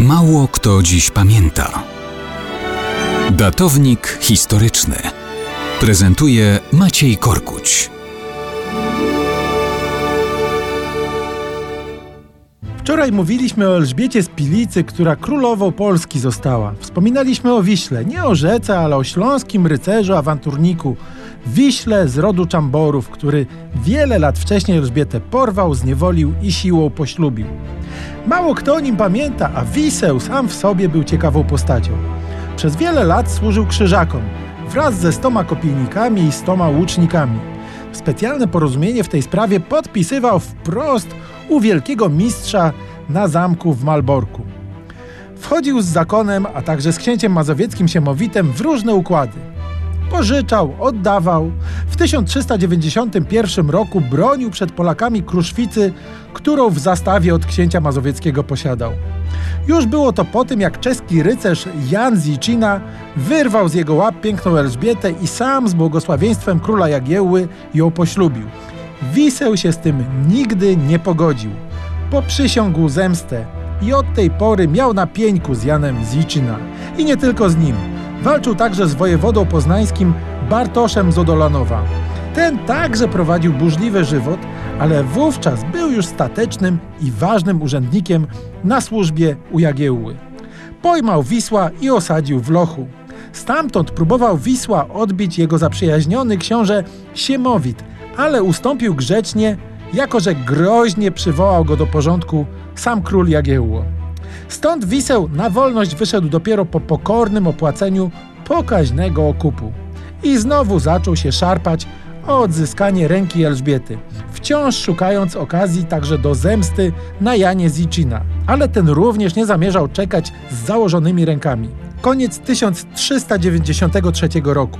Mało kto dziś pamięta. Datownik historyczny prezentuje Maciej Korkuć. Wczoraj mówiliśmy o Elżbiecie z Pilicy, która królową Polski została. Wspominaliśmy o Wiśle, nie o rzece, ale o śląskim rycerzu, awanturniku. Wiśle z rodu Czamborów, który wiele lat wcześniej Elżbietę porwał, zniewolił i siłą poślubił. Mało kto o nim pamięta, a Wiseł sam w sobie był ciekawą postacią. Przez wiele lat służył krzyżakom, wraz ze stoma kopiejnikami i stoma łucznikami. Specjalne porozumienie w tej sprawie podpisywał wprost u wielkiego mistrza na zamku w Malborku. Wchodził z zakonem, a także z księciem mazowieckim Siemowitem w różne układy. Pożyczał, oddawał. W 1391 roku bronił przed Polakami Kruszwicy, którą w zastawie od księcia mazowieckiego posiadał. Już było to po tym, jak czeski rycerz Jan Zicina wyrwał z jego łap piękną Elżbietę i sam z błogosławieństwem króla Jagiełły ją poślubił. Wiseł się z tym nigdy nie pogodził. Poprzysiągł zemstę i od tej pory miał na pieńku z Janem Zicina. I nie tylko z nim. Walczył także z wojewodą poznańskim Bartoszem z Odolanowa. Ten także prowadził burzliwy żywot, ale wówczas był już statecznym i ważnym urzędnikiem na służbie u Jagiełły. Pojmał Wisła i osadził w Lochu. Stamtąd próbował Wisła odbić jego zaprzyjaźniony książę Siemowit, ale ustąpił grzecznie, jako że groźnie przywołał go do porządku sam król Jagiełło. Stąd Wiseł na wolność wyszedł dopiero po pokornym opłaceniu pokaźnego okupu. I znowu zaczął się szarpać o odzyskanie ręki Elżbiety, wciąż szukając okazji także do zemsty na Janie Zicina. Ale ten również nie zamierzał czekać z założonymi rękami. Koniec 1393 roku.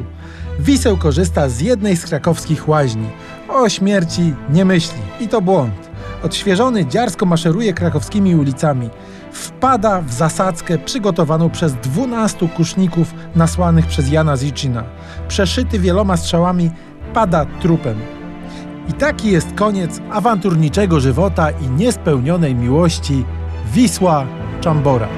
Wiseł korzysta z jednej z krakowskich łaźni. O śmierci nie myśli i to błąd. Odświeżony dziarsko maszeruje krakowskimi ulicami. Wpada w zasadzkę przygotowaną przez dwunastu kuszników nasłanych przez Jana Zicina. Przeszyty wieloma strzałami pada trupem. I taki jest koniec awanturniczego żywota i niespełnionej miłości Wisła Czambora.